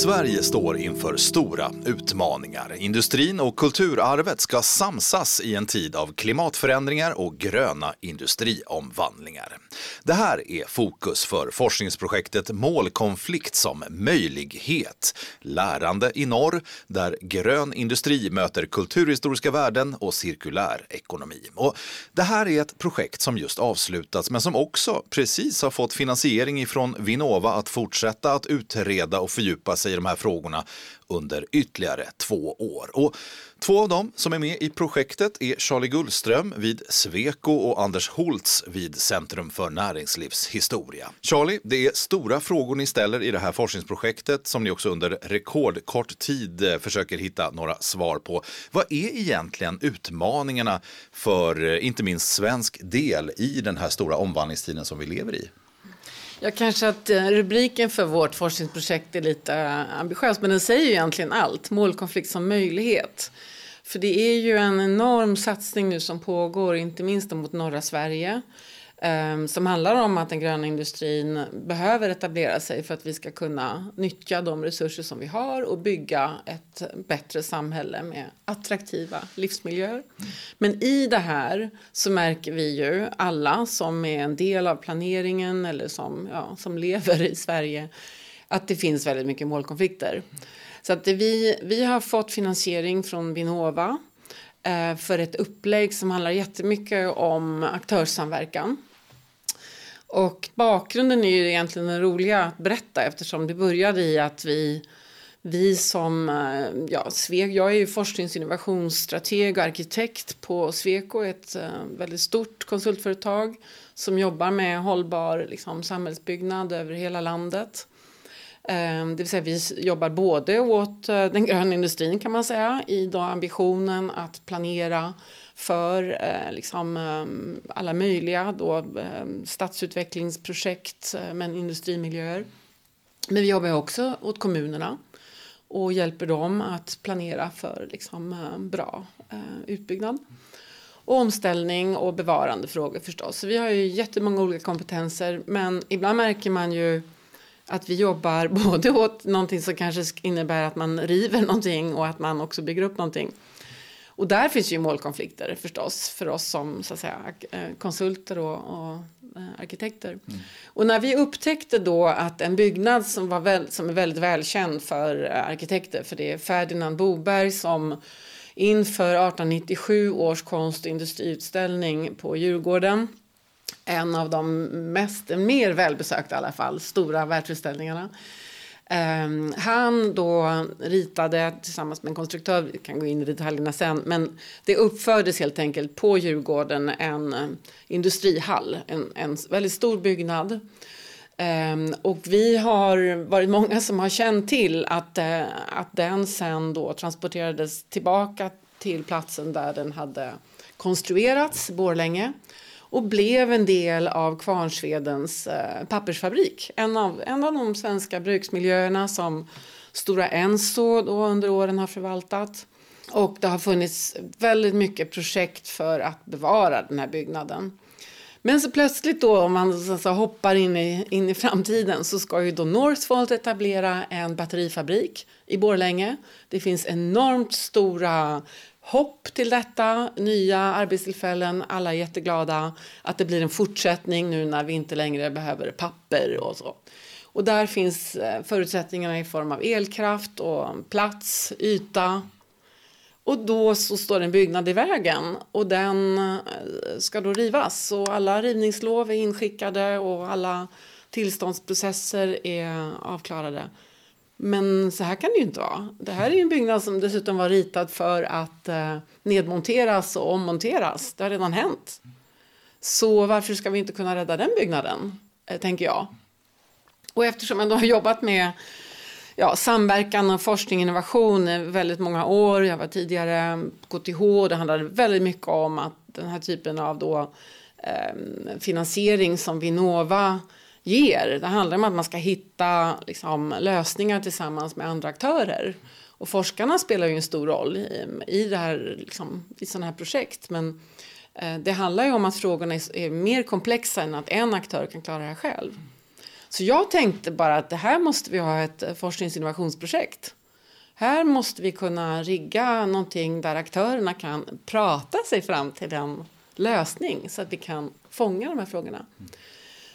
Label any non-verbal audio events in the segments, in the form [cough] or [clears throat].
It's Sverige står inför stora utmaningar. Industrin och kulturarvet ska samsas i en tid av klimatförändringar och gröna industriomvandlingar. Det här är fokus för forskningsprojektet Målkonflikt som möjlighet. Lärande i norr, där grön industri möter kulturhistoriska värden och cirkulär ekonomi. Och det här är ett projekt som just avslutats men som också precis har fått finansiering ifrån Vinnova att fortsätta att utreda och fördjupa sig i de här frågorna under ytterligare två år. Och två av dem som är med i projektet är Charlie Gullström vid Sweco och Anders Holtz vid Centrum för näringslivshistoria. Charlie, det är stora frågor ni ställer i det här forskningsprojektet som ni också under rekordkort tid eh, försöker hitta några svar på. Vad är egentligen utmaningarna för eh, inte minst svensk del i den här stora omvandlingstiden som vi lever i? Jag kanske att eh, rubriken för vårt forskningsprojekt är lite eh, ambitiös, men den säger ju egentligen allt. Målkonflikt som möjlighet. För det är ju en enorm satsning nu som pågår, inte minst mot norra Sverige. Ehm, som handlar om att den gröna industrin behöver etablera sig för att vi ska kunna nyttja de resurser som vi har och bygga ett bättre samhälle med attraktiva livsmiljöer. Men i det här så märker vi ju alla som är en del av planeringen eller som, ja, som lever i Sverige att det finns väldigt mycket målkonflikter. Så att vi, vi har fått finansiering från Vinnova eh, för ett upplägg som handlar jättemycket om aktörssamverkan. Och bakgrunden är ju egentligen den roliga att berätta eftersom det började i att vi, vi som, eh, ja, Sveg, jag är ju forsknings och innovationsstrateg och arkitekt på Sweco, ett eh, väldigt stort konsultföretag som jobbar med hållbar liksom, samhällsbyggnad över hela landet. Eh, det vill säga vi jobbar både åt den gröna industrin kan man säga i då ambitionen att planera för eh, liksom, eh, alla möjliga då, eh, stadsutvecklingsprojekt eh, men industrimiljöer. Men vi jobbar också åt kommunerna och hjälper dem att planera för liksom, eh, bra eh, utbyggnad. Och omställning och bevarandefrågor förstås. Så vi har ju jättemånga olika kompetenser men ibland märker man ju att vi jobbar [laughs] både åt någonting som kanske innebär att man river någonting och att man också bygger upp någonting. Och där finns ju målkonflikter förstås för oss som så att säga, eh, konsulter och, och eh, arkitekter. Mm. Och när vi upptäckte då att en byggnad som, var väl, som är väldigt välkänd för eh, arkitekter, för det är Ferdinand Boberg som inför 1897 års konst och industriutställning på Djurgården en av de mest, mer välbesökta i alla fall, stora världsutställningarna Um, han då ritade tillsammans med en konstruktör, vi kan gå in i detaljerna sen, men det uppfördes helt enkelt på Djurgården en uh, industrihall, en, en väldigt stor byggnad. Um, och vi har varit många som har känt till att, uh, att den sen då transporterades tillbaka till platsen där den hade konstruerats, Borlänge och blev en del av Kvarnsvedens eh, pappersfabrik. En av, en av de svenska bruksmiljöerna som Stora Enso då under åren har förvaltat. Och det har funnits väldigt mycket projekt för att bevara den här byggnaden. Men så plötsligt då om man så hoppar in i, in i framtiden så ska ju då Northvolt etablera en batterifabrik i Borlänge. Det finns enormt stora hopp till detta, nya arbetstillfällen, alla är jätteglada att det blir en fortsättning nu när vi inte längre behöver papper och så. Och där finns eh, förutsättningarna i form av elkraft och plats, yta. Och då så står en byggnad i vägen och den eh, ska då rivas och alla rivningslov är inskickade och alla tillståndsprocesser är avklarade. Men så här kan det ju inte vara. Det här är en byggnad som dessutom var ritad för att eh, nedmonteras och ommonteras. Det har redan hänt. Så varför ska vi inte kunna rädda den byggnaden, eh, tänker jag. Och eftersom jag då har jobbat med ja, samverkan och forskning och innovation i väldigt många år. Jag var tidigare på KTH och det handlade väldigt mycket om att den här typen av då, eh, finansiering som Vinnova ger. Det handlar om att man ska hitta liksom, lösningar tillsammans med andra aktörer. Och forskarna spelar ju en stor roll i, i, det här, liksom, i sådana här projekt. Men eh, det handlar ju om att frågorna är, är, mer komplexa än att en aktör kan klara det här själv. Så jag tänkte bara att det här måste vi ha ett eh, forskningsinnovationsprojekt. Här måste vi kunna rigga någonting där aktörerna kan prata sig fram till en lösning så att vi kan fånga de här frågorna. Mm.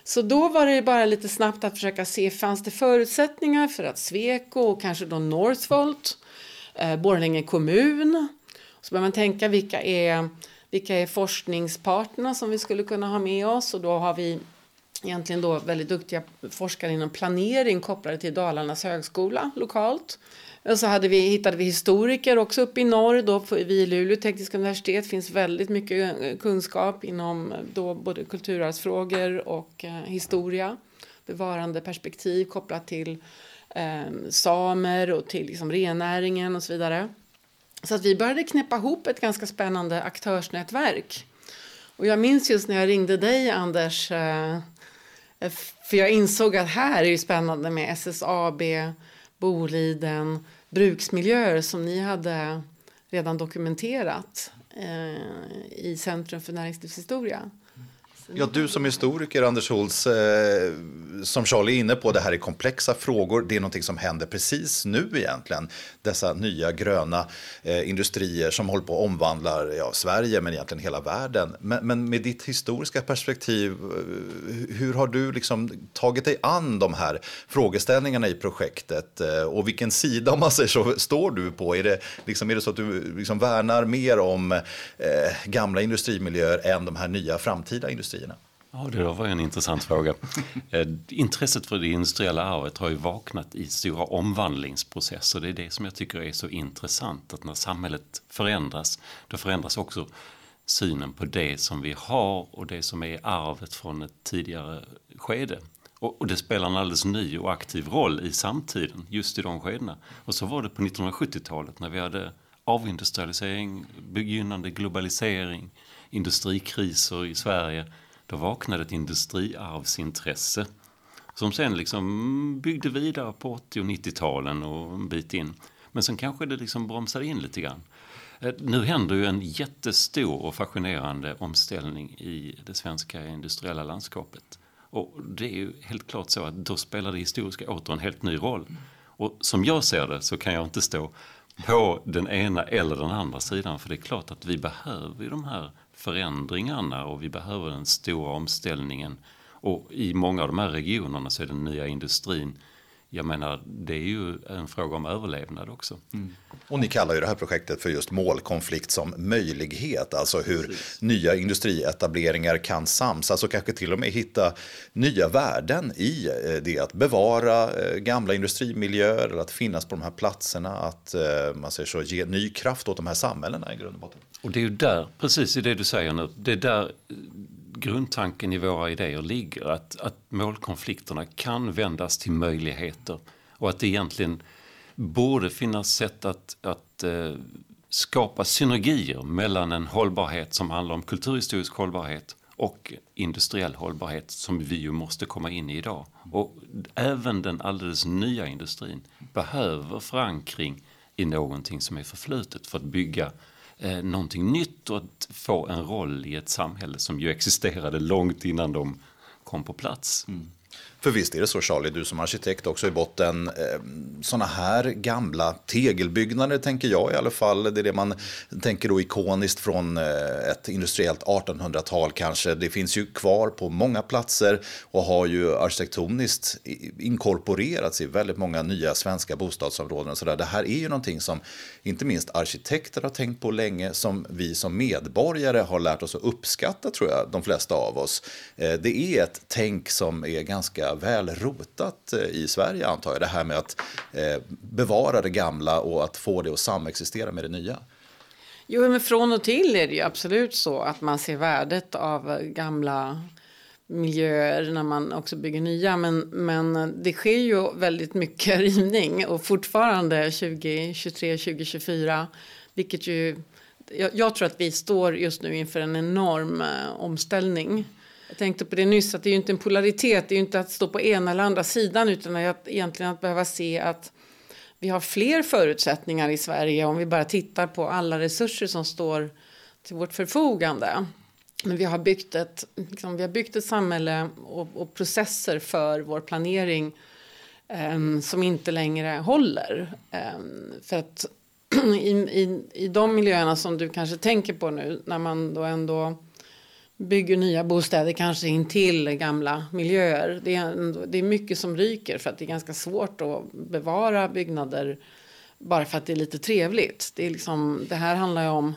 Så då var det bara lite snabbt att försöka se, fanns det förutsättningar för att Sweco och kanske då Northvolt, eh, Borlänge kommun, så börjar man tänka vilka är, vilka är forskningspartnerna som vi skulle kunna ha med oss och då har vi egentligen då väldigt duktiga forskare inom planering kopplade till Dalarnas högskola lokalt. Och så hade vi, hittade vi historiker också uppe i norr. Då vid Luleå tekniska universitet finns väldigt mycket eh, kunskap inom eh, då både kulturarvsfrågor och eh, historia. Bevarande perspektiv kopplat till eh, samer och till liksom rennäringen och så vidare. Så att vi började knäppa ihop ett ganska spännande aktörsnätverk. Och jag minns just när jag ringde dig, Anders, eh, eh för jag insåg att här är det spännande med SSAB, Boliden, bruksmiljöer som ni hade redan dokumenterat eh, i Centrum för näringslivshistoria. Ja, du som historiker, Anders Holz, eh, som Charlie är inne på, det här är komplexa frågor. Det är någonting som händer precis nu egentligen. Dessa nya gröna eh, industrier som håller på att omvandla ja, Sverige, men egentligen hela världen. Men, men, med ditt historiska perspektiv, eh, hur har du liksom tagit dig an de här frågeställningarna i projektet? Eh, och vilken sida, om man säger så, står du på? Är det, liksom, är det så att du eh, liksom värnar mer om eh, gamla industrimiljöer än de här nya framtida industrierna? Industrierna? Ja, det var en intressant fråga. Eh, intresset för det industriella arvet har ju vaknat i stora omvandlingsprocesser. Det är det som jag tycker är så intressant. Att när samhället förändras, då förändras också synen på det som vi har och det som är arvet från ett tidigare skede. Och, det spelar en alldeles ny och aktiv roll i samtiden, just i de skedena. Och så var det på 1970-talet när vi hade avindustrialisering, begynnande globalisering, industrikriser i Sverige, då vaknade ett industriarvsintresse som sen liksom byggde vidare på 80 och 90-talen och en bit in. Men sen kanske det liksom bromsade in lite grann. Eh, nu händer ju en jättestor och fascinerande omställning i det svenska industriella landskapet. Och det är ju helt klart så att då spelar det historiska åter en helt ny roll. Och som jag ser det så kan jag inte stå på den ena eller den andra sidan. För det är klart att vi behöver de här förändringarna och vi behöver den stora omställningen. Och i många av de här regionerna så är den nya industrin jag menar, det är ju en fråga om överlevnad också. Mm. Och ni kallar ju det här projektet för just målkonflikt som möjlighet, alltså hur Precis. nya industrietableringar kan samsas och kanske till och med hitta nya värden i eh, det att bevara eh, gamla industrimiljöer eller att finnas på de här platserna, att eh, man säger så, ge ny kraft åt de här samhällena i grund och botten. Och det är ju där, precis i det du säger nu, det är där grundtanken i våra idéer ligger. Att, att målkonflikterna kan vändas till möjligheter och att det egentligen borde finnas sätt att, att eh, skapa synergier mellan en hållbarhet som handlar om kulturhistorisk hållbarhet och industriell hållbarhet som vi ju måste komma in i idag. Och även den alldeles nya industrin behöver förankring i någonting som är förflutet för att bygga eh, någonting nytt och att få en roll i ett samhälle som ju existerade långt innan de kom på plats. Mm. För visst är det så Charlie, du som arkitekt också i botten, eh, sådana här gamla tegelbyggnader tänker jag i alla fall, det är det man tänker då ikoniskt från eh, ett industriellt 1800-tal kanske. Det finns ju kvar på många platser och har ju arkitektoniskt inkorporerats i väldigt många nya svenska bostadsområden. Och så där. Det här är ju någonting som inte minst arkitekter har tänkt på länge, som vi som medborgare har lärt oss att uppskatta tror jag, de flesta av oss. Eh, det är ett tänk som är ganska väl rotat eh, i Sverige antar jag. Det här med att eh, bevara det gamla och att få det att samexistera med det nya. Jo, men från och till är det ju absolut så att man ser värdet av eh, gamla miljöer när man också bygger nya. Men, men det sker ju väldigt mycket [laughs] rivning och fortfarande 2023, 2024, vilket ju jag, jag, tror att vi står just nu inför en enorm eh, omställning jag tänkte på det nyss, att det är ju inte en polaritet, det är ju inte att stå på ena eller andra sidan utan att egentligen att behöva se att vi har fler förutsättningar i Sverige om vi bara tittar på alla resurser som står till vårt förfogande. Men vi har byggt ett, liksom, vi har byggt ett samhälle och, och processer för vår planering eh, som inte längre håller. Eh, för att [clears throat] i, i, i de miljöerna som du kanske tänker på nu, när man då ändå bygger nya bostäder kanske in till gamla miljöer. Det är, det är mycket som ryker för att det är ganska svårt att bevara byggnader bara för att det är lite trevligt. Det, är liksom, det här handlar ju om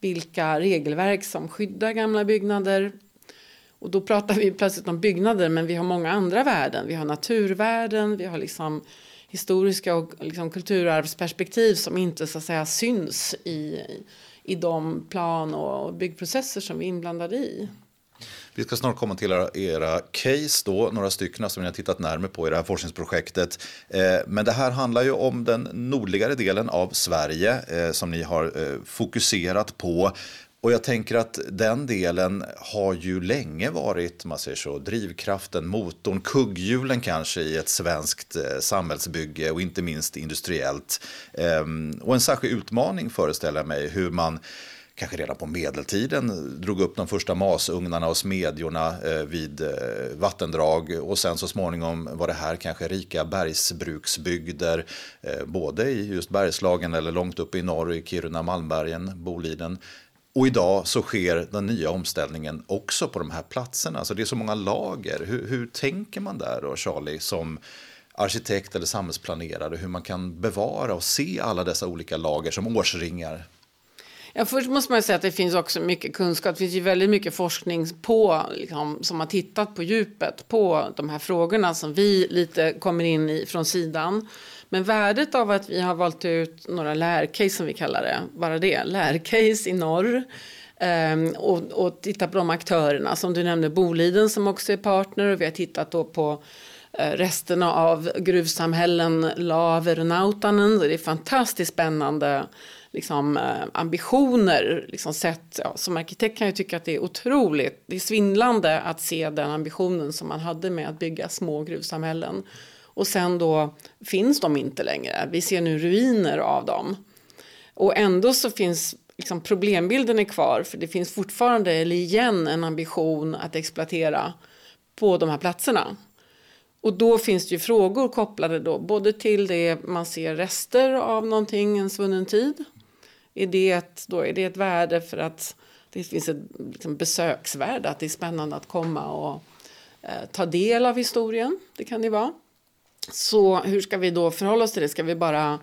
vilka regelverk som skyddar gamla byggnader. Och då pratar vi plötsligt om byggnader men vi har många andra värden. Vi har naturvärden, vi har liksom historiska och liksom kulturarvsperspektiv som inte så att säga syns i, i de plan och byggprocesser som vi är inblandade i. Vi ska snart komma till era, case då, några stycken som ni har tittat närmare på i det här forskningsprojektet. Eh, men det här handlar ju om den nordligare delen av Sverige eh, som ni har eh, fokuserat på. Och jag tänker att den delen har ju länge varit man säger så, drivkraften, motorn, kugghjulen kanske i ett svenskt eh, samhällsbygge och inte minst industriellt. Ehm, och en särskild utmaning föreställer jag mig hur man kanske redan på medeltiden drog upp de första masugnarna och smedjorna eh, vid eh, vattendrag och sen så småningom var det här kanske rika bergsbruksbygder både i just Bergslagen eller långt upp i norr i Kiruna, Malmbergen, Boliden och idag så sker den nya omställningen också på de här platserna. Alltså det är så många lager. Hur, hur tänker man där då, Charlie, som arkitekt eller samhällsplanerare, hur man kan bevara och se alla dessa olika lager som årsringar? Ja, först måste man säga att det finns också mycket kunskap. Det finns ju väldigt mycket forskning på, liksom, som har tittat på djupet på de här frågorna som vi lite kommer in i från sidan. Men värdet av att vi har valt ut några lärcase som vi kallar det, bara det, lärcase i norr. Um, och, och titta på de aktörerna som du nämnde, Boliden som också är partner och vi har tittat då på eh, resterna av gruvsamhällen, Laver och Nautanen. det är fantastiskt spännande liksom, eh, ambitioner. Liksom sett, ja, som arkitekt kan jag tycka att det är otroligt, det är svindlande att se den ambitionen som man hade med att bygga små gruvsamhällen. Och sen då finns de inte längre. Vi ser nu ruiner av dem. Och ändå så finns liksom problembilden är kvar för det finns fortfarande, eller igen, en ambition att exploatera på de här platserna. Och då finns det ju frågor kopplade då både till det man ser rester av någonting, en svunnen tid. Är det ett, då är det ett värde för att det finns ett liksom, besöksvärde, att det är spännande att komma och eh, ta del av historien. Det kan det vara. Så hur ska vi då förhålla oss till det? Ska vi bara,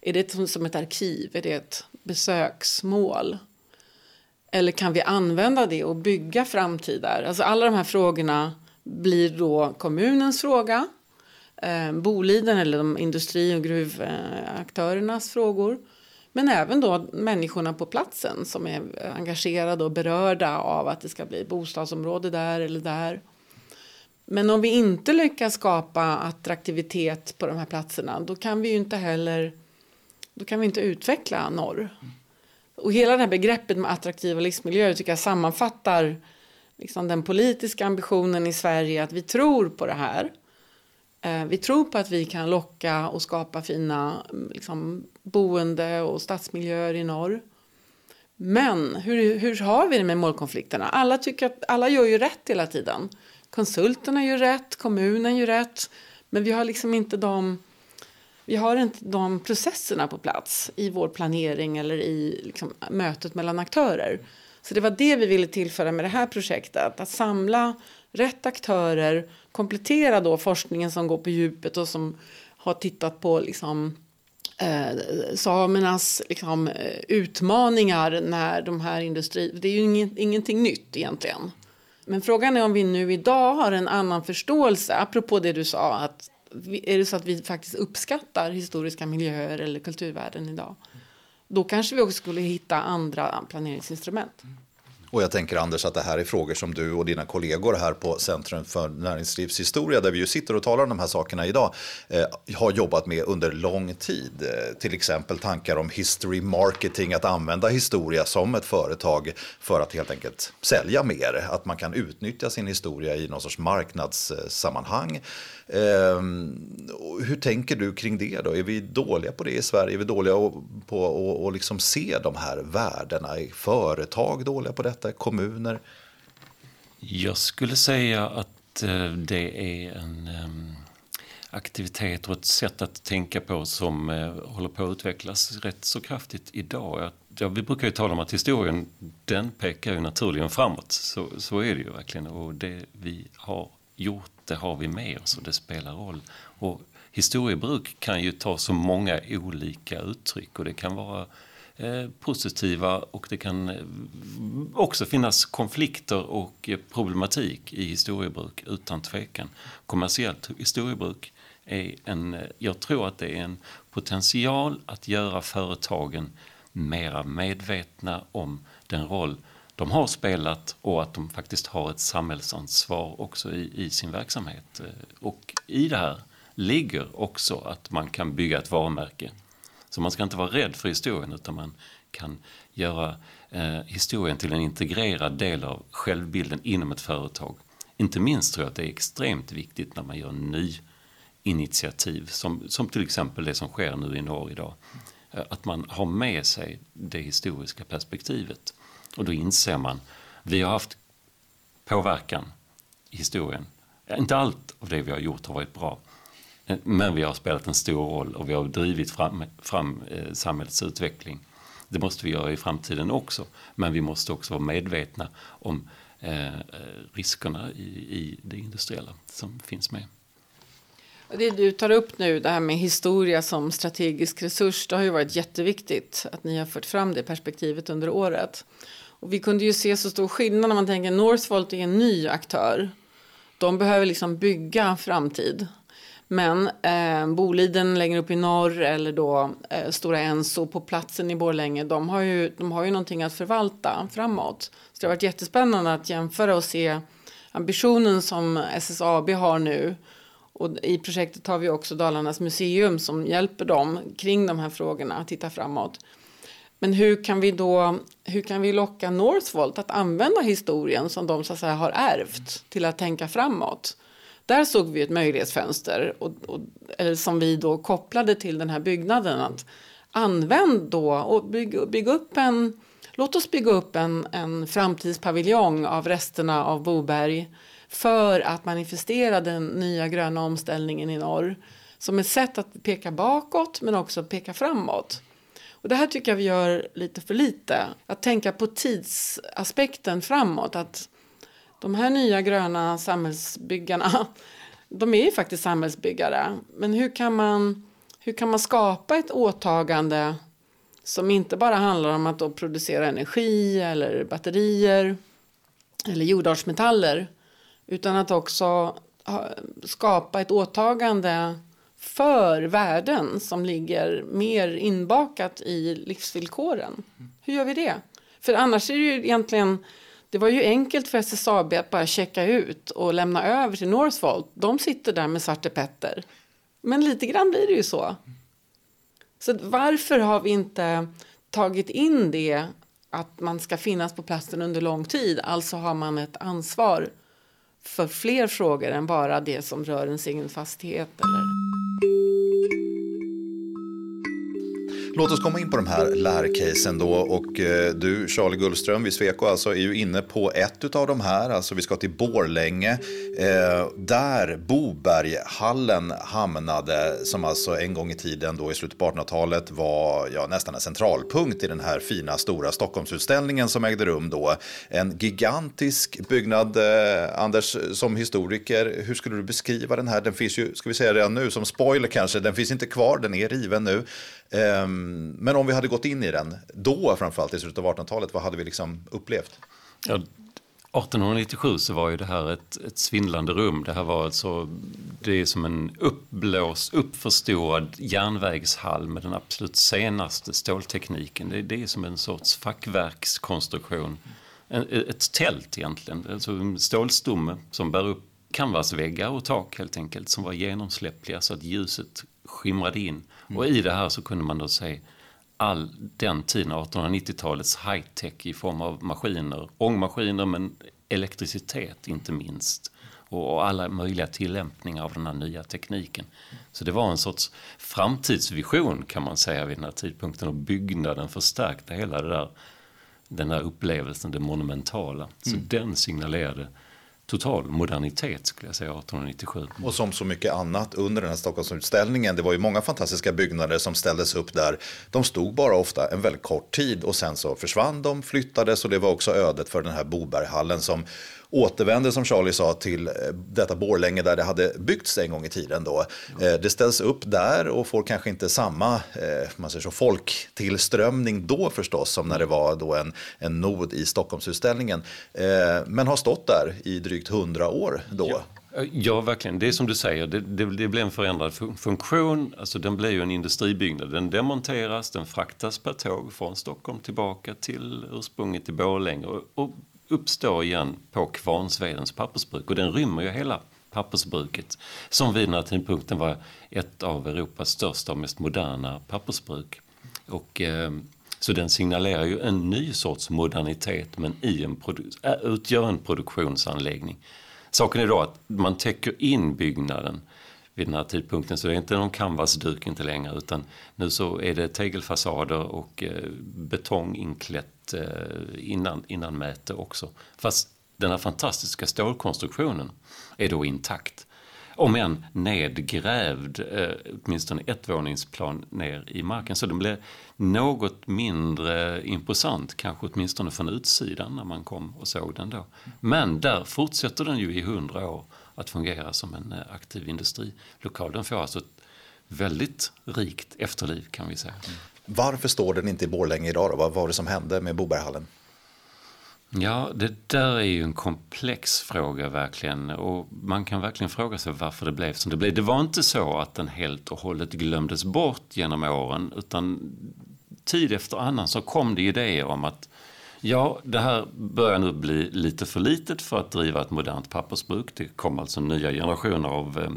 är det som ett arkiv? Är det ett besöksmål? Eller kan vi använda det och bygga framtida? Alltså alla de här frågorna blir då kommunens fråga. Eh, Boliden eller de industri och gruvaktörernas frågor. Men även då människorna på platsen som är engagerade och berörda av att det ska bli bostadsområde där eller där. Men om vi inte lyckas skapa attraktivitet på de här platserna då kan vi ju inte heller då kan vi inte utveckla norr. Och hela det här begreppet med attraktiva livsmiljöer tycker jag sammanfattar liksom den politiska ambitionen i Sverige att vi tror på det här. Eh, vi tror på att vi kan locka och skapa fina mm, liksom, boende och stadsmiljöer i norr. Men hur, hur har vi det med målkonflikterna? Alla, tycker att, alla gör ju rätt hela tiden. Konsulterna gör rätt, kommunen gör rätt. Men vi har liksom inte de, vi har inte de processerna på plats i vår planering eller i liksom mötet mellan aktörer. Så det var det vi ville tillföra med det här projektet. Att samla rätt aktörer, komplettera då forskningen som går på djupet och som har tittat på liksom, eh, samernas liksom, eh, utmaningar när de här industri... Det är ju inget, ingenting nytt egentligen. Men frågan är om vi nu idag har en annan förståelse, apropå det du sa, att är det så att vi faktiskt uppskattar historiska miljöer eller kulturvärden idag, då kanske vi också skulle hitta andra planeringsinstrument. Och jag tänker Anders att det här är frågor som du och dina kollegor här på Centrum för näringslivshistoria, där vi ju sitter och talar om de här sakerna idag, eh, har jobbat med under lång tid. Eh, till exempel tankar om history marketing, att använda historia som ett företag för att helt enkelt sälja mer. Att man kan utnyttja sin historia i någon sorts marknadssammanhang. Eh, hur tänker du kring det då? Är vi dåliga på det i Sverige? Är vi dåliga på att liksom se de här värdena? Är företag dåliga på detta? Kommuner? Jag skulle säga att eh, det är en ehm, aktivitet och ett sätt att tänka på som eh, håller på att utvecklas rätt så kraftigt idag. Ja, vi brukar ju tala om att historien den pekar ju naturligen framåt. Så, så är det ju verkligen. Och det vi har gjort, det har vi med oss och det spelar roll. Och historiebruk kan ju ta så många olika uttryck och det kan vara eh, positiva och det kan eh, också finnas konflikter och eh, problematik i historiebruk utan tvekan. Kommersiellt historiebruk är en, eh, jag tror att det är en potential att göra företagen mera medvetna om den roll de har spelat och att de faktiskt har ett samhällsansvar också i, i sin verksamhet. Eh, och i det här ligger också att man kan bygga ett varumärke. Så man ska inte vara rädd för historien utan man kan göra eh, historien till en integrerad del av självbilden inom ett företag. Inte minst tror jag att det är extremt viktigt när man gör ny initiativ som, som till exempel det som sker nu i norr idag. Eh, att man har med sig det historiska perspektivet. Och då inser man, vi har haft påverkan i historien. Inte allt av det vi har gjort har varit bra. Men vi har spelat en stor roll och vi har drivit fram, fram eh, samhällets utveckling. Det måste vi göra i framtiden också. Men vi måste också vara medvetna om eh, riskerna i, i det industriella som finns med. Det du tar upp nu, det här med historia som strategisk resurs, det har ju varit jätteviktigt att ni har fört fram det perspektivet under året. Och vi kunde ju se så stor skillnad när man tänker Northvolt är en ny aktör. De behöver liksom bygga framtid. Men eh, Boliden längre upp i norr eller då eh, Stora Enso på platsen i Borlänge, de har, ju, de har ju någonting att förvalta framåt. Så det har varit jättespännande att jämföra och se ambitionen som SSAB har nu och I projektet har vi också Dalarnas museum som hjälper dem kring de här frågorna att titta framåt. Men hur kan vi då hur kan vi locka Northvolt att använda historien som de så att säga har ärvt till att tänka framåt? Där såg vi ett möjlighetsfönster och, och, eller som vi då kopplade till den här byggnaden. Att använd då och bygg, bygg upp en Låt oss bygga upp en, en framtidspaviljong av resterna av Boberg för att manifestera den nya gröna omställningen i norr som ett sätt att peka bakåt men också peka framåt. Och det här tycker jag vi gör lite för lite. Att tänka på tidsaspekten framåt. Att de här nya gröna samhällsbyggarna, [laughs] de är ju faktiskt samhällsbyggare. Men hur kan man, hur kan man skapa ett åtagande som inte bara handlar om att då producera energi eller batterier eller jordartsmetaller utan att också skapa ett åtagande för värden som ligger mer inbakat i livsvillkoren. Hur gör vi det? För annars är det ju egentligen det var ju enkelt för SSAB att bara checka ut och lämna över till Northvolt. De sitter där med Svarte Petter. Men lite grann blir det ju så. Så varför har vi inte tagit in det att man ska finnas på platsen under lång tid? Alltså har man ett ansvar för fler frågor än bara det som rör ens egen fastighet. Eller? Låt oss komma in på de här lärcasen då. Och eh, du, Charlie Gullström vid Sweco, alltså, är ju inne på ett av de här. Alltså, vi ska till Borlänge, eh, där Boberghallen hamnade, som alltså en gång i tiden då i slutet på 1800-talet var ja, nästan en centralpunkt i den här fina stora Stockholmsutställningen som ägde rum då. En gigantisk byggnad. Eh, Anders, som historiker, hur skulle du beskriva den här? Den finns ju, ska vi säga redan nu, som spoiler kanske, den finns inte kvar, den är riven nu. Ehm, men om vi hade gått in i den, då framförallt i slutet av 1800-talet, vad hade vi liksom upplevt? Ja, 1897 så var ju det här ett, ett svindlande rum. Det här var alltså, det är som en uppblåst, uppförstorad järnvägshall med den absolut senaste ståltekniken. Det, det är som en sorts fackverkskonstruktion. En, ett tält egentligen, alltså en stålstomme som bär upp canvasväggar och tak helt enkelt som var genomsläppliga så att ljuset skimrade in. Mm. Och i det här så kunde man då se all den tiden, 1890-talets high-tech i form av maskiner, ångmaskiner men elektricitet inte minst. Och alla möjliga tillämpningar av den här nya tekniken. Så det var en sorts framtidsvision kan man säga vid den här tidpunkten och byggnaden förstärkte hela det där, den där upplevelsen, det monumentala. Så mm. den signalerade total modernitet skulle jag säga 1897. Och som så mycket annat under den här Stockholmsutställningen, det var ju många fantastiska byggnader som ställdes upp där. De stod bara ofta en väldigt kort tid och sen så försvann de, flyttades och det var också ödet för den här Boberghallen som återvände som Charlie sa till eh, detta Borlänge där det hade byggts en gång i tiden. Då. Mm. Det ställs upp där och får kanske inte samma eh, man säger så, folktillströmning då förstås som när det var då en, en nod i Stockholmsutställningen. Men har stått där i drygt hundra år då. Ja. Ja, verkligen. Det är som du säger, det, det, det blir en förändrad funktion. Alltså, den blir ju en industribyggnad. Den demonteras, den fraktas per tåg från Stockholm tillbaka till ursprunget i Borlänge och, och uppstår igen på Kvarnsvedens pappersbruk. Och den rymmer ju hela pappersbruket som vid den här tidpunkten var ett av Europas största och mest moderna pappersbruk. Och, eh, så den signalerar ju en ny sorts modernitet men i en äh, utgör en produktionsanläggning. Saken är då att man täcker in byggnaden vid den här tidpunkten så det är inte någon canvasduk inte längre utan nu så är det tegelfasader och eh, betong inklätt eh, innan, innan mäte också. Fast den här fantastiska stålkonstruktionen är då intakt. Om än nedgrävd, eh, åtminstone ett våningsplan ner i marken. Så den blev något mindre imposant, kanske åtminstone från utsidan när man kom och såg den då. Men där fortsätter den ju i hundra år att fungera som en eh, aktiv industrilokal. Den får alltså ett väldigt rikt efterliv kan vi säga. Varför står den inte i Borlänge idag då? Vad var det som hände med Boberghallen? Ja, det där är ju en komplex fråga verkligen och man kan verkligen fråga sig varför det blev som det blev. Det var inte så att den helt och hållet glömdes bort genom åren utan tid efter annan så kom det idéer om att ja, det här börjar nu bli lite för litet för att driva ett modernt pappersbruk. Det kom alltså nya generationer av eh,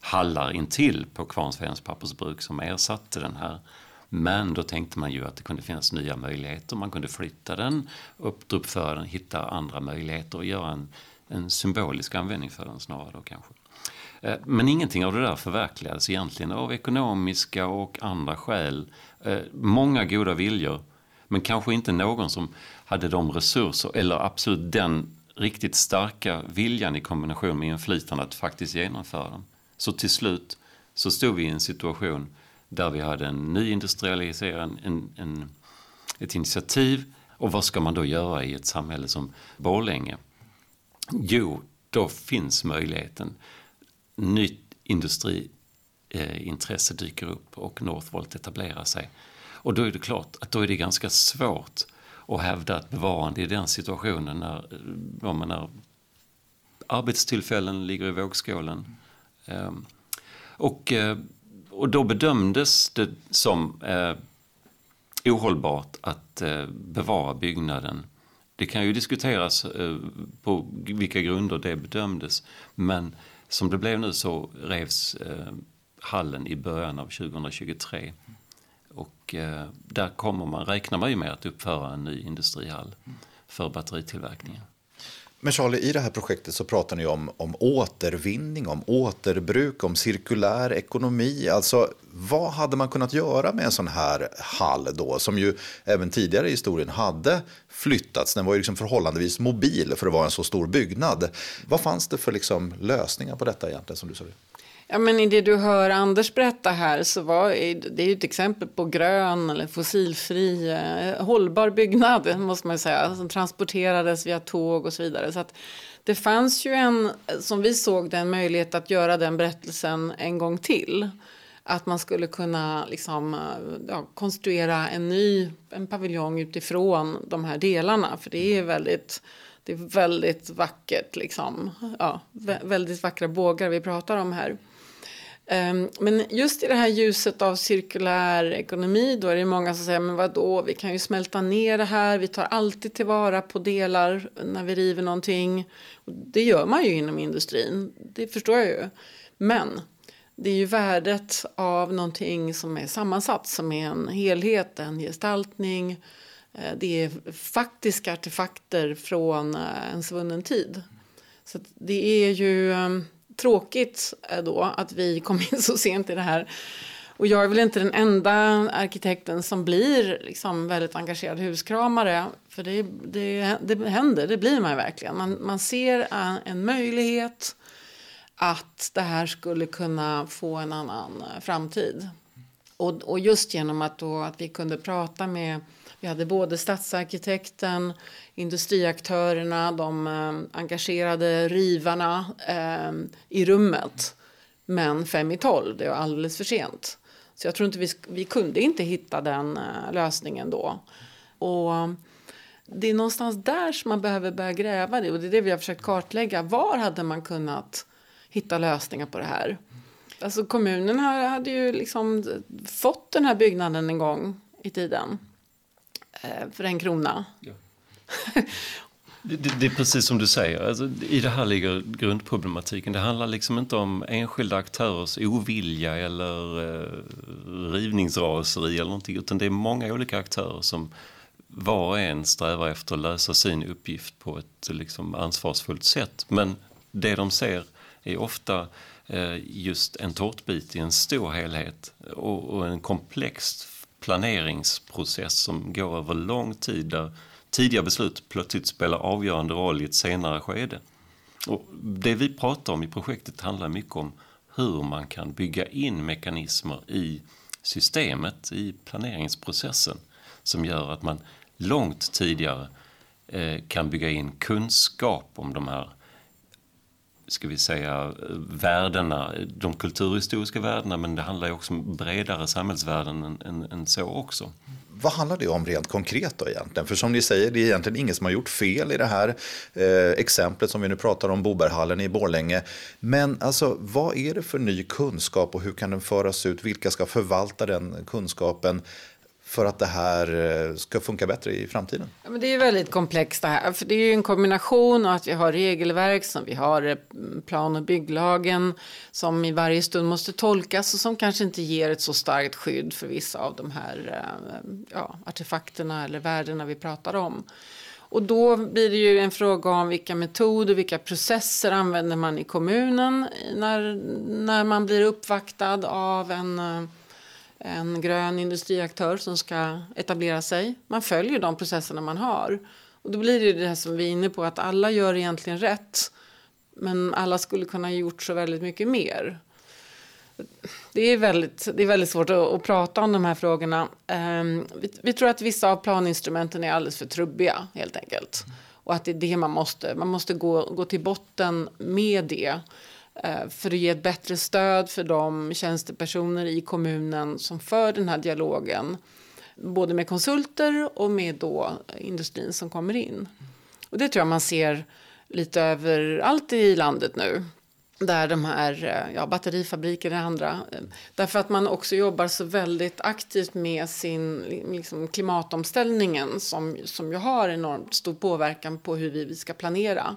hallar intill på Kvarnsvedens pappersbruk som ersatte den här men då tänkte man ju att det kunde finnas nya möjligheter. Man kunde flytta den, uppföra den, hitta andra möjligheter och göra en, en symbolisk användning för den snarare då kanske. Eh, men ingenting av det där förverkligades egentligen av ekonomiska och andra skäl. Eh, många goda viljor, men kanske inte någon som hade de resurser eller absolut den riktigt starka viljan i kombination med inflytande att faktiskt genomföra dem. Så till slut så stod vi i en situation där vi hade en nyindustrialisering, en, en, ett initiativ. Och vad ska man då göra i ett samhälle som Borlänge? Jo, då finns möjligheten. Nytt industriintresse dyker upp och Northvolt etablerar sig. Och då är det klart att då är det ganska svårt att hävda ett bevarande i den situationen när, eh, när arbetstillfällen ligger i vågskålen. Mm. och eh, och då bedömdes det som eh, ohållbart att eh, bevara byggnaden. Det kan ju diskuteras eh, på vilka grunder det bedömdes. Men som det blev nu så revs eh, hallen i början av 2023. Och eh, där kommer man, räknar man ju med att uppföra en ny industrihall för batteritillverkningen. Men Charlie, i det här projektet så pratar ni om, om återvinning, om återbruk, om cirkulär ekonomi. Alltså, vad hade man kunnat göra med en sån här hall då, som ju även tidigare i historien hade flyttats? Den var ju liksom förhållandevis mobil för att vara en så stor byggnad. Vad fanns det för liksom lösningar på detta egentligen, som du sa? Ja, men I det du hör Anders berätta här så var det är ett exempel på grön eller fossilfri eh, hållbar byggnad [laughs] måste man säga, som transporterades via tåg och så vidare. Så att det fanns ju en, som vi såg den möjlighet att göra den berättelsen en gång till. Att man skulle kunna liksom, eh, ja, konstruera en ny en paviljong utifrån de här delarna. För det är väldigt, det är väldigt vackert. Liksom. Ja, väldigt vackra bågar vi pratar om här. Ehm, men just i det här ljuset av cirkulär ekonomi då är det många som säger men vadå, vi kan ju smälta ner det här, vi tar alltid tillvara på delar när vi river någonting. Det gör man ju inom industrin, det förstår jag ju. Men det är ju värdet av någonting som är sammansatt, som är en helhet, en gestaltning. Eh, det är faktiska artefakter från eh, en svunnen tid. Så det är ju ehm, tråkigt eh, då att vi kom in så sent i det här. Och jag är väl inte den enda arkitekten som blir liksom väldigt engagerad huskramare. För det, det, det händer, det blir man verkligen. Man, man ser eh, en, möjlighet att det här skulle kunna få en annan eh, framtid. Och, och just genom att, då, att vi kunde prata med vi hade både stadsarkitekten, industriaktörerna, de eh, engagerade rivarna eh, i rummet. Men fem i tolv, det var alldeles för sent. Så jag tror inte vi, vi kunde inte hitta den eh, lösningen då. Och det är någonstans där som man behöver börja gräva det och det är det vi har försökt kartlägga. Var hade man kunnat hitta lösningar på det här? Alltså kommunen hade ju liksom fått den här byggnaden en gång i tiden. Eh, för en krona. Ja. Det, det, är precis som du säger, alltså, i det här ligger grundproblematiken. Det handlar liksom inte om enskilda aktörers ovilja eller eh, rivningsraseri eller någonting, utan det är många olika aktörer som var och en strävar efter att lösa sin uppgift på ett liksom, ansvarsfullt sätt. Men det de ser är ofta eh, just en tårtbit i en stor helhet och, och en komplext planeringsprocess som går över lång tid där tidiga beslut plötsligt spelar avgörande roll i ett senare skede. Och det vi pratar om i projektet handlar mycket om hur man kan bygga in mekanismer i systemet, i planeringsprocessen som gör att man långt tidigare eh, kan bygga in kunskap om de här ska vi säga, värdena, de kulturhistoriska värdena men det handlar ju också om bredare samhällsvärden än, än, än så också vad handlar det om rent konkret då egentligen? För som ni säger, det är egentligen ingen som har gjort fel i det här eh, exemplet som vi nu pratar om, Boberhallen i Borlänge. Men alltså, vad är det för ny kunskap och hur kan den föras ut? Vilka ska förvalta den kunskapen? För att det här eh, ska funka bättre i framtiden? Ja, men det är väldigt komplext det här. För det är ju en kombination av att vi har regelverk som vi har eh, plan och bygglagen som i varje stund måste tolkas och som kanske inte ger ett så starkt skydd för vissa av de här eh, ja, artefakterna eller värdena vi pratar om. Och då blir det ju en fråga om vilka metoder, vilka processer använder man i kommunen när, när man blir uppvaktad av en en grön industriaktör som ska etablera sig. Man följer de processerna man har. Och då blir det det som vi är inne på, att alla gör egentligen rätt. Men alla skulle kunna ha gjort så väldigt mycket mer. Det är väldigt, det är väldigt svårt att, att prata om de här frågorna. Um, vi, vi, tror att vissa av planinstrumenten är alldeles för trubbiga helt enkelt. Och att det är det man måste, man måste gå, gå till botten med det. Eh, för att ge ett bättre stöd för de tjänstepersoner i kommunen som för den här dialogen. Både med konsulter och med då industrin som kommer in. Och det tror jag man ser lite överallt i landet nu. Där de här eh, ja, batterifabriker och andra. Eh, därför att man också jobbar så väldigt aktivt med sin liksom, klimatomställningen som, som ju har enormt stor påverkan på hur vi, vi ska planera.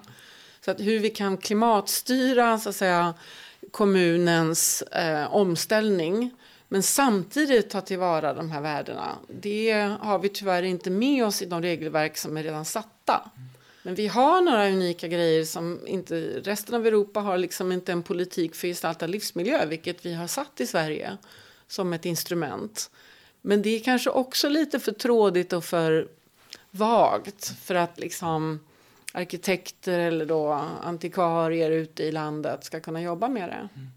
Så att hur vi kan klimatstyra så att säga, kommunens eh, omställning men samtidigt ta tillvara de här värdena. Det har vi tyvärr inte med oss i de regelverk som är redan satta. Men vi har några unika grejer som inte resten av Europa har liksom inte en politik för gestaltad livsmiljö, vilket vi har satt i Sverige som ett instrument. Men det är kanske också lite för trådigt och för vagt för att liksom arkitekter eller då antikvarier ute i landet ska kunna jobba med det. Mm.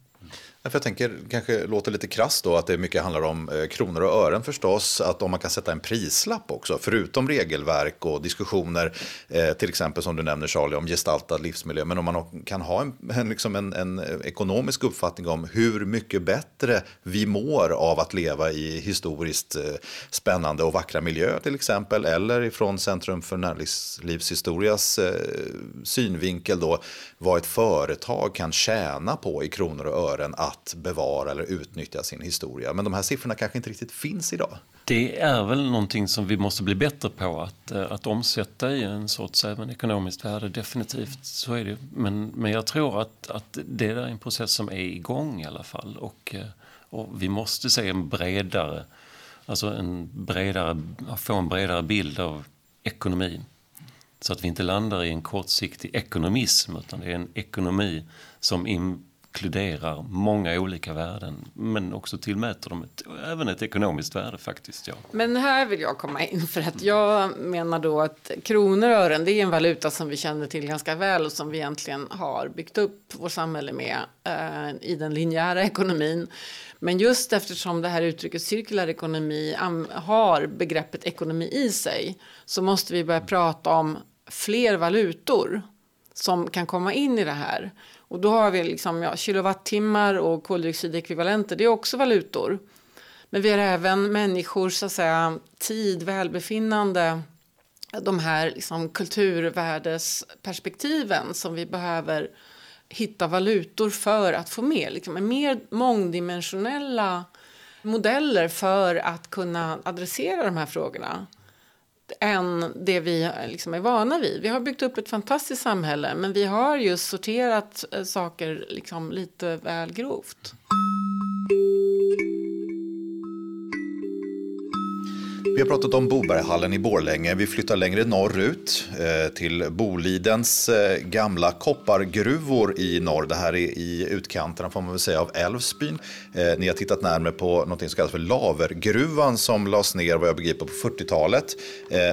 För jag tänker, kanske låter lite krasst då, att det mycket handlar om eh, kronor och ören förstås. Att om man kan sätta en prislapp också, förutom regelverk och diskussioner, eh, till exempel som du nämner Charlie, om gestaltad livsmiljö. Men om man kan ha en, en, liksom en, en ekonomisk uppfattning om hur mycket bättre vi mår av att leva i historiskt eh, spännande och vackra miljöer till exempel. Eller ifrån Centrum för näringslivshistorias eh, synvinkel då, vad ett företag kan tjäna på i kronor och ören att att bevara eller utnyttja sin historia. Men de här siffrorna kanske inte riktigt finns idag. Det är väl någonting som vi måste bli bättre på att, eh, att omsätta i en sorts även ekonomiskt värde. Definitivt så är det. Men, men jag tror att, att det är en process som är igång i alla fall. Och, eh, och vi måste se en bredare, alltså en bredare, få en bredare bild av ekonomin. Så att vi inte landar i en kortsiktig ekonomism utan det är en ekonomi som inkluderar många olika värden men också tillmäter dem ett, även ett ekonomiskt värde faktiskt. Ja. Men här vill jag komma in för att jag menar då att kronor och ören det är en valuta som vi känner till ganska väl och som vi egentligen har byggt upp vårt samhälle med eh, i den linjära ekonomin. Men just eftersom det här uttrycket cirkulär ekonomi har begreppet ekonomi i sig så måste vi börja prata om fler valutor som kan komma in i det här. Och då har vi liksom, ja, kilowattimmar och koldioxidekvivalenter, det är också valutor. Men vi har även människors så att säga, tid, välbefinnande, de här liksom, kulturvärdesperspektiven som vi behöver hitta valutor för att få med. Liksom, mer mångdimensionella modeller för att kunna adressera de här frågorna än det vi liksom är vana vid. Vi har byggt upp ett fantastiskt samhälle men vi har just sorterat eh, saker liksom lite väl grovt. Vi har pratat om Boberghallen i Borlänge. Vi flyttar längre norrut eh, till Bolidens eh, gamla koppargruvor i norr. Det här är i utkanterna får man väl säga av Älvsbyn. Eh, ni har tittat närmare på något som kallas för Lavergruvan som lades ner vad jag begriper på 40-talet.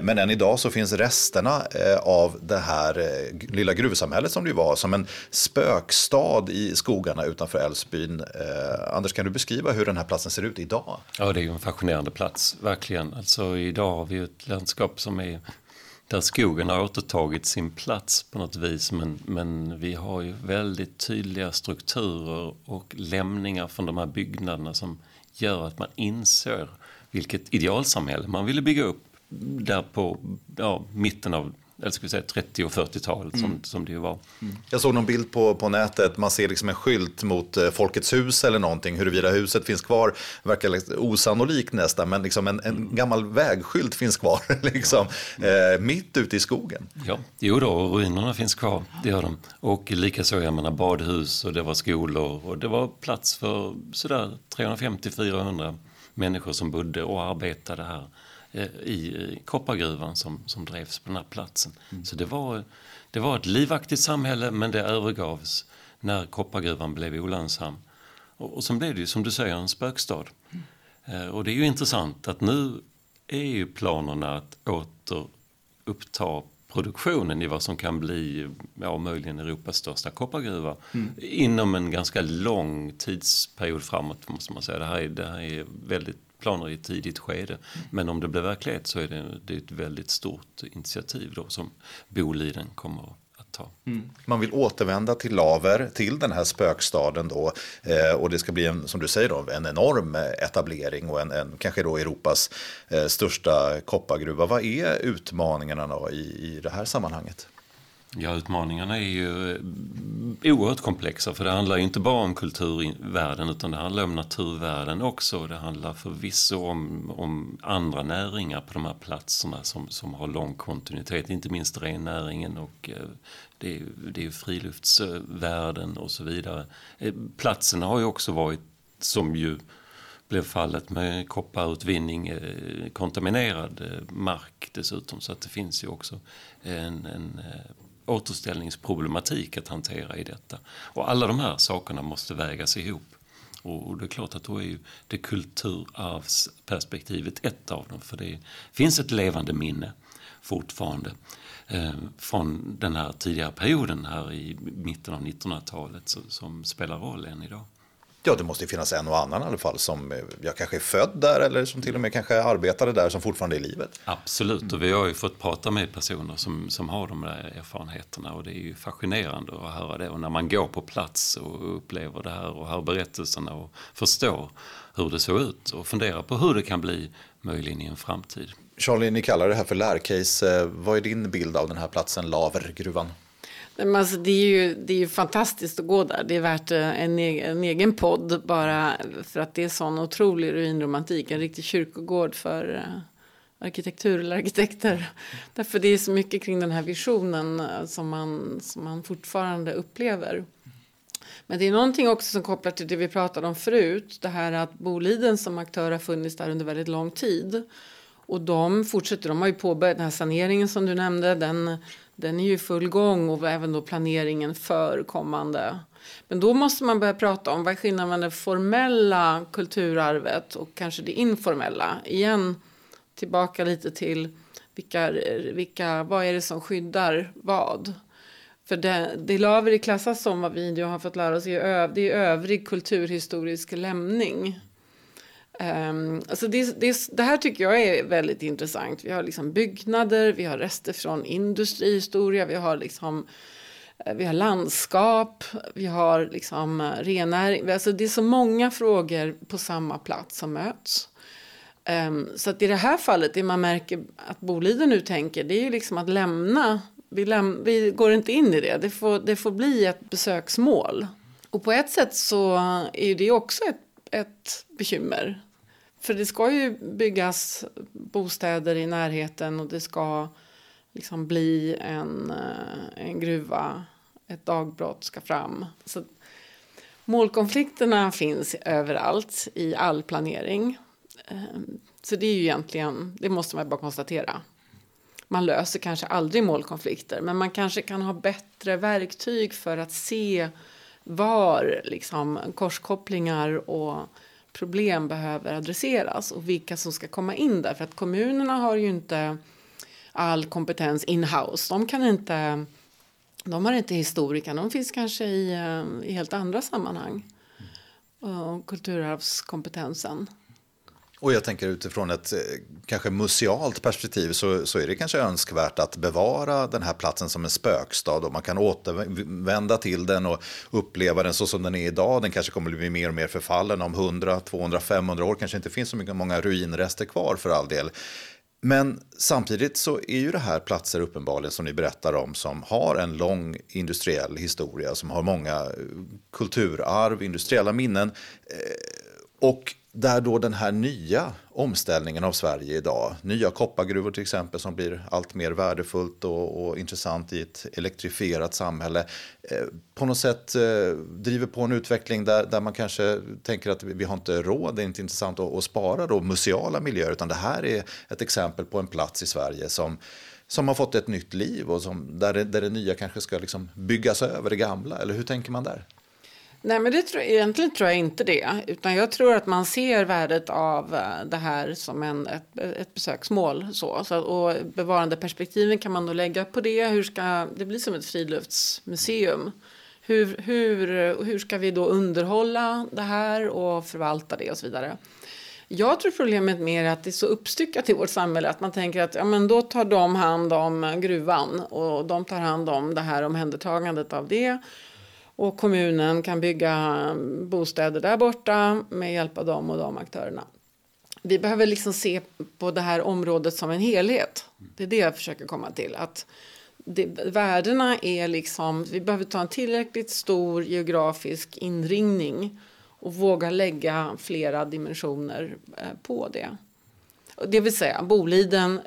Men än idag så finns resterna av det här lilla gruvsamhället som det var som en spökstad i skogarna utanför Älvsbyn. Anders, kan du beskriva hur den här platsen ser ut idag? Ja, det är ju en fascinerande plats, verkligen. Alltså idag har vi ett landskap som är där skogen har återtagit sin plats på något vis men, men vi har ju väldigt tydliga strukturer och lämningar från de här byggnaderna som gör att man inser vilket idealsamhälle man ville bygga upp där på ja, mitten av eller ska vi säga 30 och 40-talet som, mm. som det ju var. Mm. Jag såg någon bild på, på nätet, man ser liksom en skylt mot eh, Folkets hus eller någonting. Huruvida huset finns kvar verkar liksom osannolikt nästan, men liksom en, en gammal vägskylt finns kvar [laughs] liksom, eh, mitt ute i skogen. Ja, jo då, och ruinerna finns kvar, det gör de. Och likaså, jag menar badhus och det var skolor och det var plats för sådär 350-400 människor som bodde och arbetade här. Eh, i koppargruvan som, som drevs på den här platsen. Mm. Så det var, det var ett livaktigt samhälle men det övergavs när koppargruvan blev olönsam. Och, och sen blev det ju som du säger en spökstad. Mm. Eh, och det är ju intressant att nu är ju planerna att åter uppta produktionen i vad som kan bli ja, möjligen Europas största koppargruva mm. inom en ganska lång tidsperiod framåt måste man säga. Det här är, det här är väldigt planer i ett tidigt skede. Men om det blir verklighet så är det, det är ett väldigt stort initiativ då som Boliden kommer att ta. Mm. Man vill återvända till Laver, till den här spökstaden då. Eh, och det ska bli, en, som du säger, då, en enorm eh, etablering och en, en kanske då Europas eh, största koppargruva. Vad är utmaningarna då i, i det här sammanhanget? Ja, utmaningarna är ju eh, oerhört komplexa för det handlar inte bara om kulturvärden utan det handlar om naturvärden också. Det handlar förvisso om, om andra näringar på de här platserna som, som har lång kontinuitet, inte minst rennäringen och eh, det, är, det är friluftsvärden och så vidare. Eh, platserna har ju också varit, som ju blev fallet med kopparutvinning, kontaminerad mark dessutom så att det finns ju också en, en återställningsproblematik att hantera i detta. Och alla de här sakerna måste vägas ihop. Och det är klart att då är ju det kulturarvsperspektivet ett av dem. För det finns ett levande minne fortfarande eh, från den här tidigare perioden här i mitten av 1900-talet som spelar roll än idag. Ja, det måste finnas en och annan i alla fall som eh, jag kanske är född där eller som till och med kanske arbetade där som fortfarande är i livet. Absolut, och vi har ju fått prata med personer som, som har de där erfarenheterna och det är ju fascinerande att höra det. Och när man går på plats och upplever det här och hör berättelserna och förstår hur det såg ut och funderar på hur det kan bli möjligen i en framtid. Charlie, ni kallar det här för lärcase. Eh, vad är din bild av den här platsen, Lavergruvan? Men alltså, det, är ju, det är ju fantastiskt att gå där. Det är värt eh, en, e-, en egen podd bara för att det är sån otrolig ruinromantik. En riktig kyrkogård för eh, arkitektur eller arkitekter. Därför det är så mycket kring den här visionen eh, som, man, som man fortfarande upplever. Men det är någonting också som kopplar till det vi pratade om förut. Det här att Boliden som aktör har funnits där under väldigt lång tid. Och de fortsätter, de har ju påbörjat den här saneringen som du nämnde, den, den är ju i full gång och även då planeringen för kommande. Men då måste man börja prata om vad är skillnaden mellan det formella kulturarvet och kanske det informella. Igen, tillbaka lite till vilka, vilka, vad är det som skyddar vad? För det, det Laveri klassas som vad vi har fått lära oss det är övrig kulturhistorisk lämning. Um, alltså det, det, det, här tycker jag är väldigt intressant. Vi har liksom byggnader, vi har rester från industrihistoria, vi har, liksom, eh, vi har landskap, vi har liksom renäring. rennäring. Alltså det är så många frågor på samma plats som möts. Um, så att i det här fallet, det man märker att Boliden nu tänker, det är ju liksom att lämna, vi, läm vi går inte in i det, det får, det får bli ett besöksmål. Och på ett sätt så är det också ett, ett bekymmer. För det ska ju byggas bostäder i närheten och det ska liksom bli en, eh, en gruva, ett dagbrott ska fram. Så målkonflikterna finns överallt i all planering. Ehm, så det är ju egentligen, det måste man bara konstatera. Man löser kanske aldrig målkonflikter, men man kanske kan ha bättre verktyg för att se var liksom, korskopplingar och problem behöver adresseras och vilka som ska komma in där. För att kommunerna har ju inte all kompetens in-house. De kan inte, de har inte historiker, de finns kanske i, eh, i helt andra sammanhang. Och kulturarvskompetensen. Och jag tänker utifrån ett eh, kanske musealt perspektiv så, så är det kanske önskvärt att bevara den här platsen som en spökstad och man kan återvända till den och uppleva den så som den är idag. Den kanske kommer bli mer och mer förfallen om 100, 200, 500 år kanske inte finns så mycket, många ruinrester kvar för all del. Men samtidigt så är ju det här platser uppenbarligen som ni berättar om som har en lång industriell historia, som har många eh, kulturarv, industriella minnen. Eh, och där då den här nya omställningen av Sverige idag, nya koppargruvor till exempel som blir allt mer värdefullt och, och intressant i ett elektrifierat samhälle, eh, på något sätt eh, driver på en utveckling där, där man kanske tänker att vi, vi har inte råd, det är inte intressant att, att spara då museala miljöer, utan det här är ett exempel på en plats i Sverige som som har fått ett nytt liv och som, där, det, där det nya kanske ska liksom byggas över det gamla. Eller hur tänker man där? Nej, men det tror, egentligen tror jag inte det. Utan jag tror att man ser värdet av eh, det här som en, ett, ett besöksmål. Så. Så, och bevarandeperspektiven kan man då lägga på det. Hur ska, det blir som ett friluftsmuseum. Hur, hur, hur ska vi då underhålla det här och förvalta det och så vidare. Jag tror problemet mer är att det är så uppstyckat i vårt samhälle att man tänker att ja, men då tar de hand om gruvan och de tar hand om det här omhändertagandet av det. Och kommunen kan bygga mm, bostäder där borta med hjälp av dem och de aktörerna. Vi behöver liksom se på det här området som en helhet. Det är det jag försöker komma till. Att det, värdena är liksom, vi behöver ta en tillräckligt stor geografisk inringning och våga lägga flera dimensioner eh, på det. Det vill säga, Boliden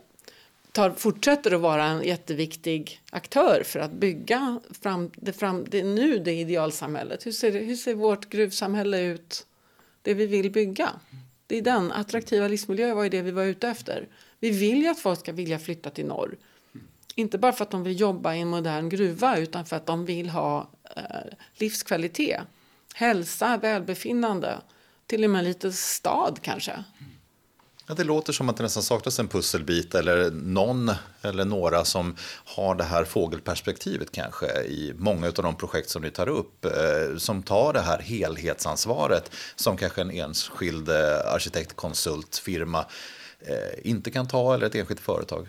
tar, fortsätter att vara en jätteviktig aktör för att bygga fram, det, fram, det, nu det idealsamhället. Hur ser, hur ser vårt gruvsamhälle ut, det vi vill bygga? Det är den attraktiva livsmiljöer var det vi var ute efter. Vi vill ju att folk ska vilja flytta till norr. Inte bara för att de vill jobba i en modern gruva utan för att de vill ha eh, livskvalitet, hälsa, välbefinnande, till och med lite stad kanske. Ja, det låter som att det nästan saknas en pusselbit eller någon eller några som har det här fågelperspektivet kanske i många av de projekt som ni tar upp. Eh, som tar det här helhetsansvaret som kanske en enskild eh, arkitektkonsultfirma eh, inte kan ta eller ett enskilt företag.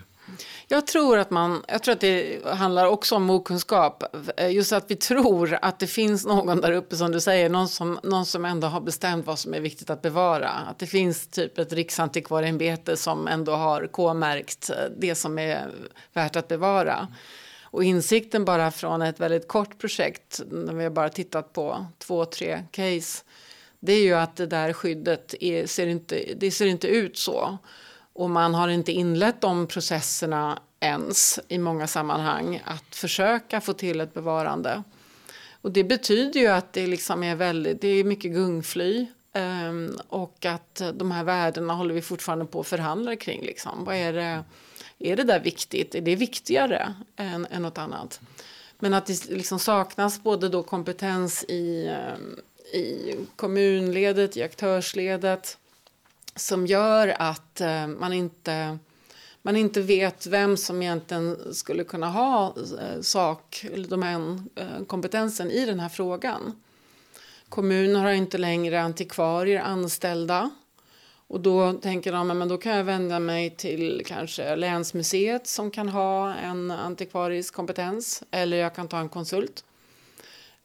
Jag tror att man, jag tror att det handlar också om okunskap. Just att vi tror att det finns någon där uppe som du säger, någon som, någon som ändå har bestämt vad som är viktigt att bevara. Att det finns typ ett riksantikvarieämbete som ändå har k-märkt eh, det som är värt att bevara. Och insikten bara från ett väldigt kort projekt, när vi har bara tittat på två, tre case, det är ju att det där skyddet är, ser, inte, det ser inte ut så. Och man har inte inlett de processerna ens i många sammanhang att försöka få till ett bevarande. Och det betyder ju att det liksom är väldigt, det är mycket gungfly. Um, och att de här värdena håller vi fortfarande på att förhandla kring. Liksom. Vad är, det, är det där viktigt? Är det viktigare än, än något annat? Men att det liksom saknas både då kompetens i, ehm, i kommunledet, i aktörsledet som gör att eh, man inte man inte vet vem som egentligen skulle kunna ha eh, sak eller domänkompetensen eh, i den här frågan. Kommuner har inte längre antikvarier anställda. Och då tänker de men då kan jag vända mig till kanske länsmuseet som kan ha en antikvarisk kompetens eller jag kan ta en konsult.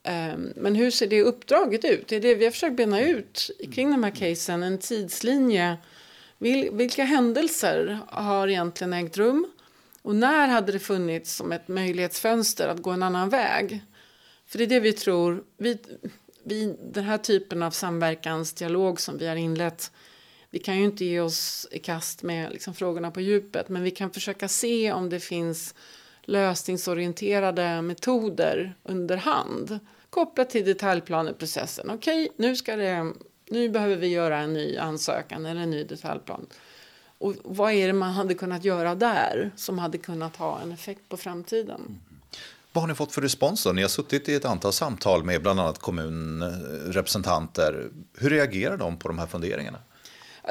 Ehm, men hur ser det uppdraget ut? Det är det vi har försökt bena ut kring de här casen, en tidslinje. Vilka händelser har egentligen ägt rum? Och när hade det funnits som ett möjlighetsfönster att gå en annan väg? För det är det vi tror. Vi, vi, den här typen av samverkansdialog som vi har inlett vi kan ju inte ge oss i kast med liksom frågorna på djupet men vi kan försöka se om det finns lösningsorienterade metoder under hand kopplat till detaljplaneprocessen. Okej, nu, ska det, nu behöver vi göra en ny ansökan eller en ny detaljplan. Och vad är det man hade kunnat göra där som hade kunnat ha en effekt på framtiden? Mm. Vad har ni fått för respons då? Ni har suttit i ett antal samtal med bland annat kommunrepresentanter. Hur reagerar de på de här funderingarna?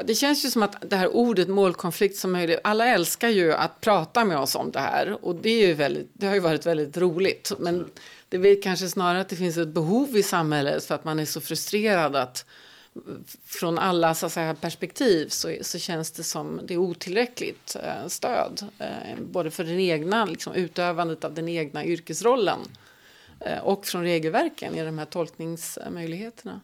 Det känns ju som att det här ordet målkonflikt som möjligt, alla älskar ju att prata med oss om det här och det, är ju väldigt, det har ju varit väldigt roligt. Men det är kanske snarare att det finns ett behov i samhället för att man är så frustrerad att från alla så säga, perspektiv så, så känns det som det är otillräckligt eh, stöd. Eh, både för den egna liksom, utövandet av den egna yrkesrollen eh, och från regelverken i de här tolkningsmöjligheterna.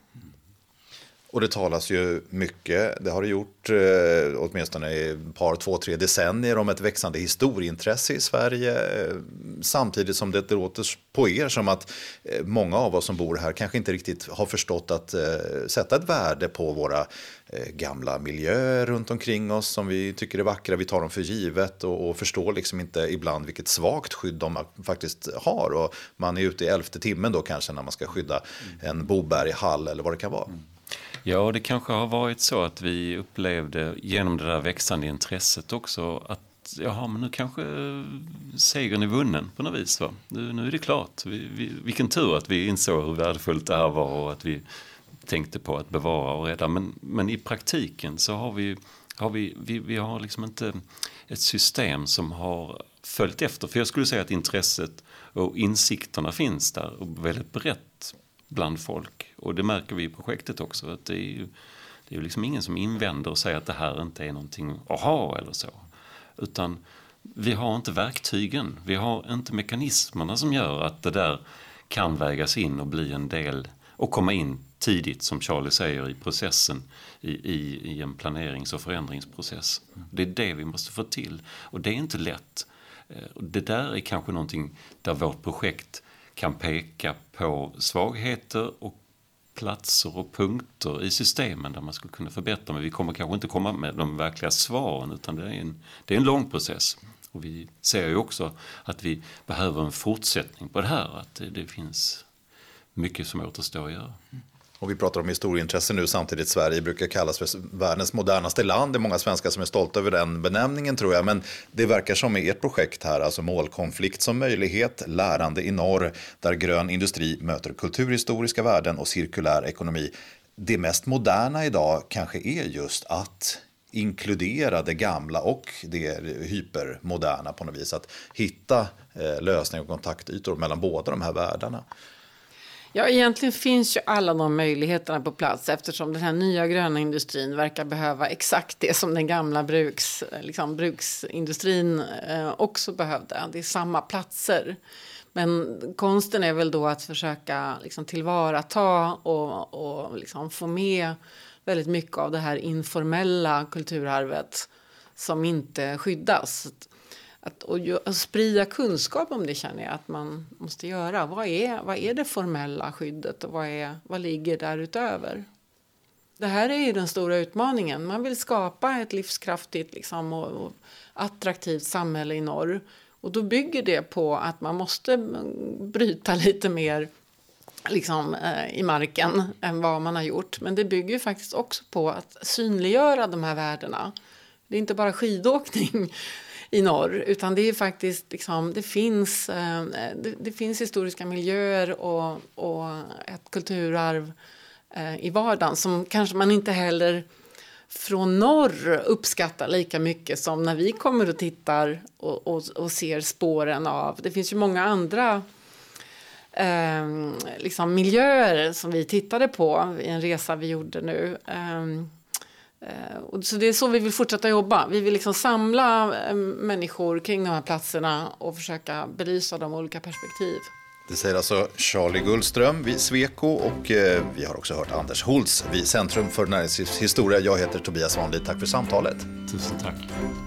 Och det talas ju mycket, det har det gjort eh, åtminstone i ett par, två, tre decennier om ett växande historieintresse i Sverige. Eh, samtidigt som det låter på er som att eh, många av oss som bor här kanske inte riktigt har förstått att eh, sätta ett värde på våra eh, gamla miljöer runt omkring oss som vi tycker är vackra. Vi tar dem för givet och, och förstår liksom inte ibland vilket svagt skydd de faktiskt har. Och man är ute i elfte timmen då kanske när man ska skydda en Boberghall eller vad det kan vara. Mm. Ja, det kanske har varit så att vi upplevde genom det där växande intresset också att jaha, men nu kanske segern är vunnen på något vis. Va? Nu, nu är det klart. Vi, vi, vilken tur att vi insåg hur värdefullt det här var och att vi tänkte på att bevara och rädda. Men, men i praktiken så har vi, har vi, vi, vi har liksom inte ett system som har följt efter. För jag skulle säga att intresset och insikterna finns där och väldigt brett bland folk. Och det märker vi i projektet också. Att det är ju, det är liksom ingen som invänder och säger att det här inte är någonting att ha eller så. Utan vi har inte verktygen, vi har inte mekanismerna som gör att det där kan vägas in och bli en del och komma in tidigt, som Charlie säger, i processen, i, i, i en planerings och förändringsprocess. Det är det vi måste få till. Och det är inte lätt. Eh, det där är kanske någonting där vårt projekt kan peka på svagheter och platser och punkter i systemen där man skulle kunna förbättra. Men vi kommer kanske inte komma med de verkliga svaren utan det är en, det är en lång process. Och vi ser ju också att vi behöver en fortsättning på det här, att det, det finns mycket som återstår att göra. Och vi pratar om historieintresse nu samtidigt. Sverige brukar kallas för världens modernaste land. Det är många svenskar som är stolta över den benämningen tror jag. Men det verkar som i ert projekt här, alltså målkonflikt som möjlighet, lärande i norr, där grön industri möter kulturhistoriska värden och cirkulär ekonomi. Det mest moderna idag kanske är just att inkludera det gamla och det hypermoderna på något vis. Att hitta eh, lösningar och kontaktytor mellan båda de här världarna. Ja, egentligen finns ju alla de möjligheterna på plats eftersom den här nya gröna industrin verkar behöva exakt det som den gamla bruks, liksom, bruksindustrin eh, också behövde. Det är samma platser. Men konsten är väl då att försöka liksom, tillvarata och, och liksom, få med väldigt mycket av det här informella kulturarvet som inte skyddas att, och, att sprida kunskap om det känner jag att man måste göra. Vad är, vad är det formella skyddet och vad, är, vad ligger därutöver? Det här är ju den stora utmaningen. Man vill skapa ett livskraftigt liksom, och, och attraktivt samhälle i norr. Och då bygger det på att man måste bryta lite mer liksom, eh, i marken än vad man har gjort. Men det bygger faktiskt också på att synliggöra de här värdena. Det är inte bara skidåkning i norr utan det är faktiskt liksom, det finns, eh, det, det, finns historiska miljöer och, och ett kulturarv eh, i vardagen som kanske man inte heller från norr uppskattar lika mycket som när vi kommer och tittar och, och, och ser spåren av. Det finns ju många andra eh, liksom miljöer som vi tittade på i en resa vi gjorde nu. Eh, eh, så det är så vi vill fortsätta jobba. Vi vill liksom samla eh, människor kring de här platserna och försöka belysa de olika perspektiv. Det säger alltså Charlie Gullström vid Sweco och eh, vi har också hört Anders Holtz vid Centrum för näringslivshistoria. Jag heter Tobias Svanlid. Tack för samtalet. Tusen tack.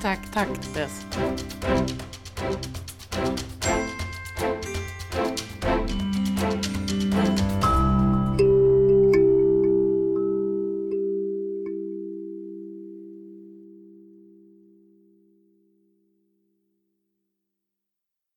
Tack, tack Tobias.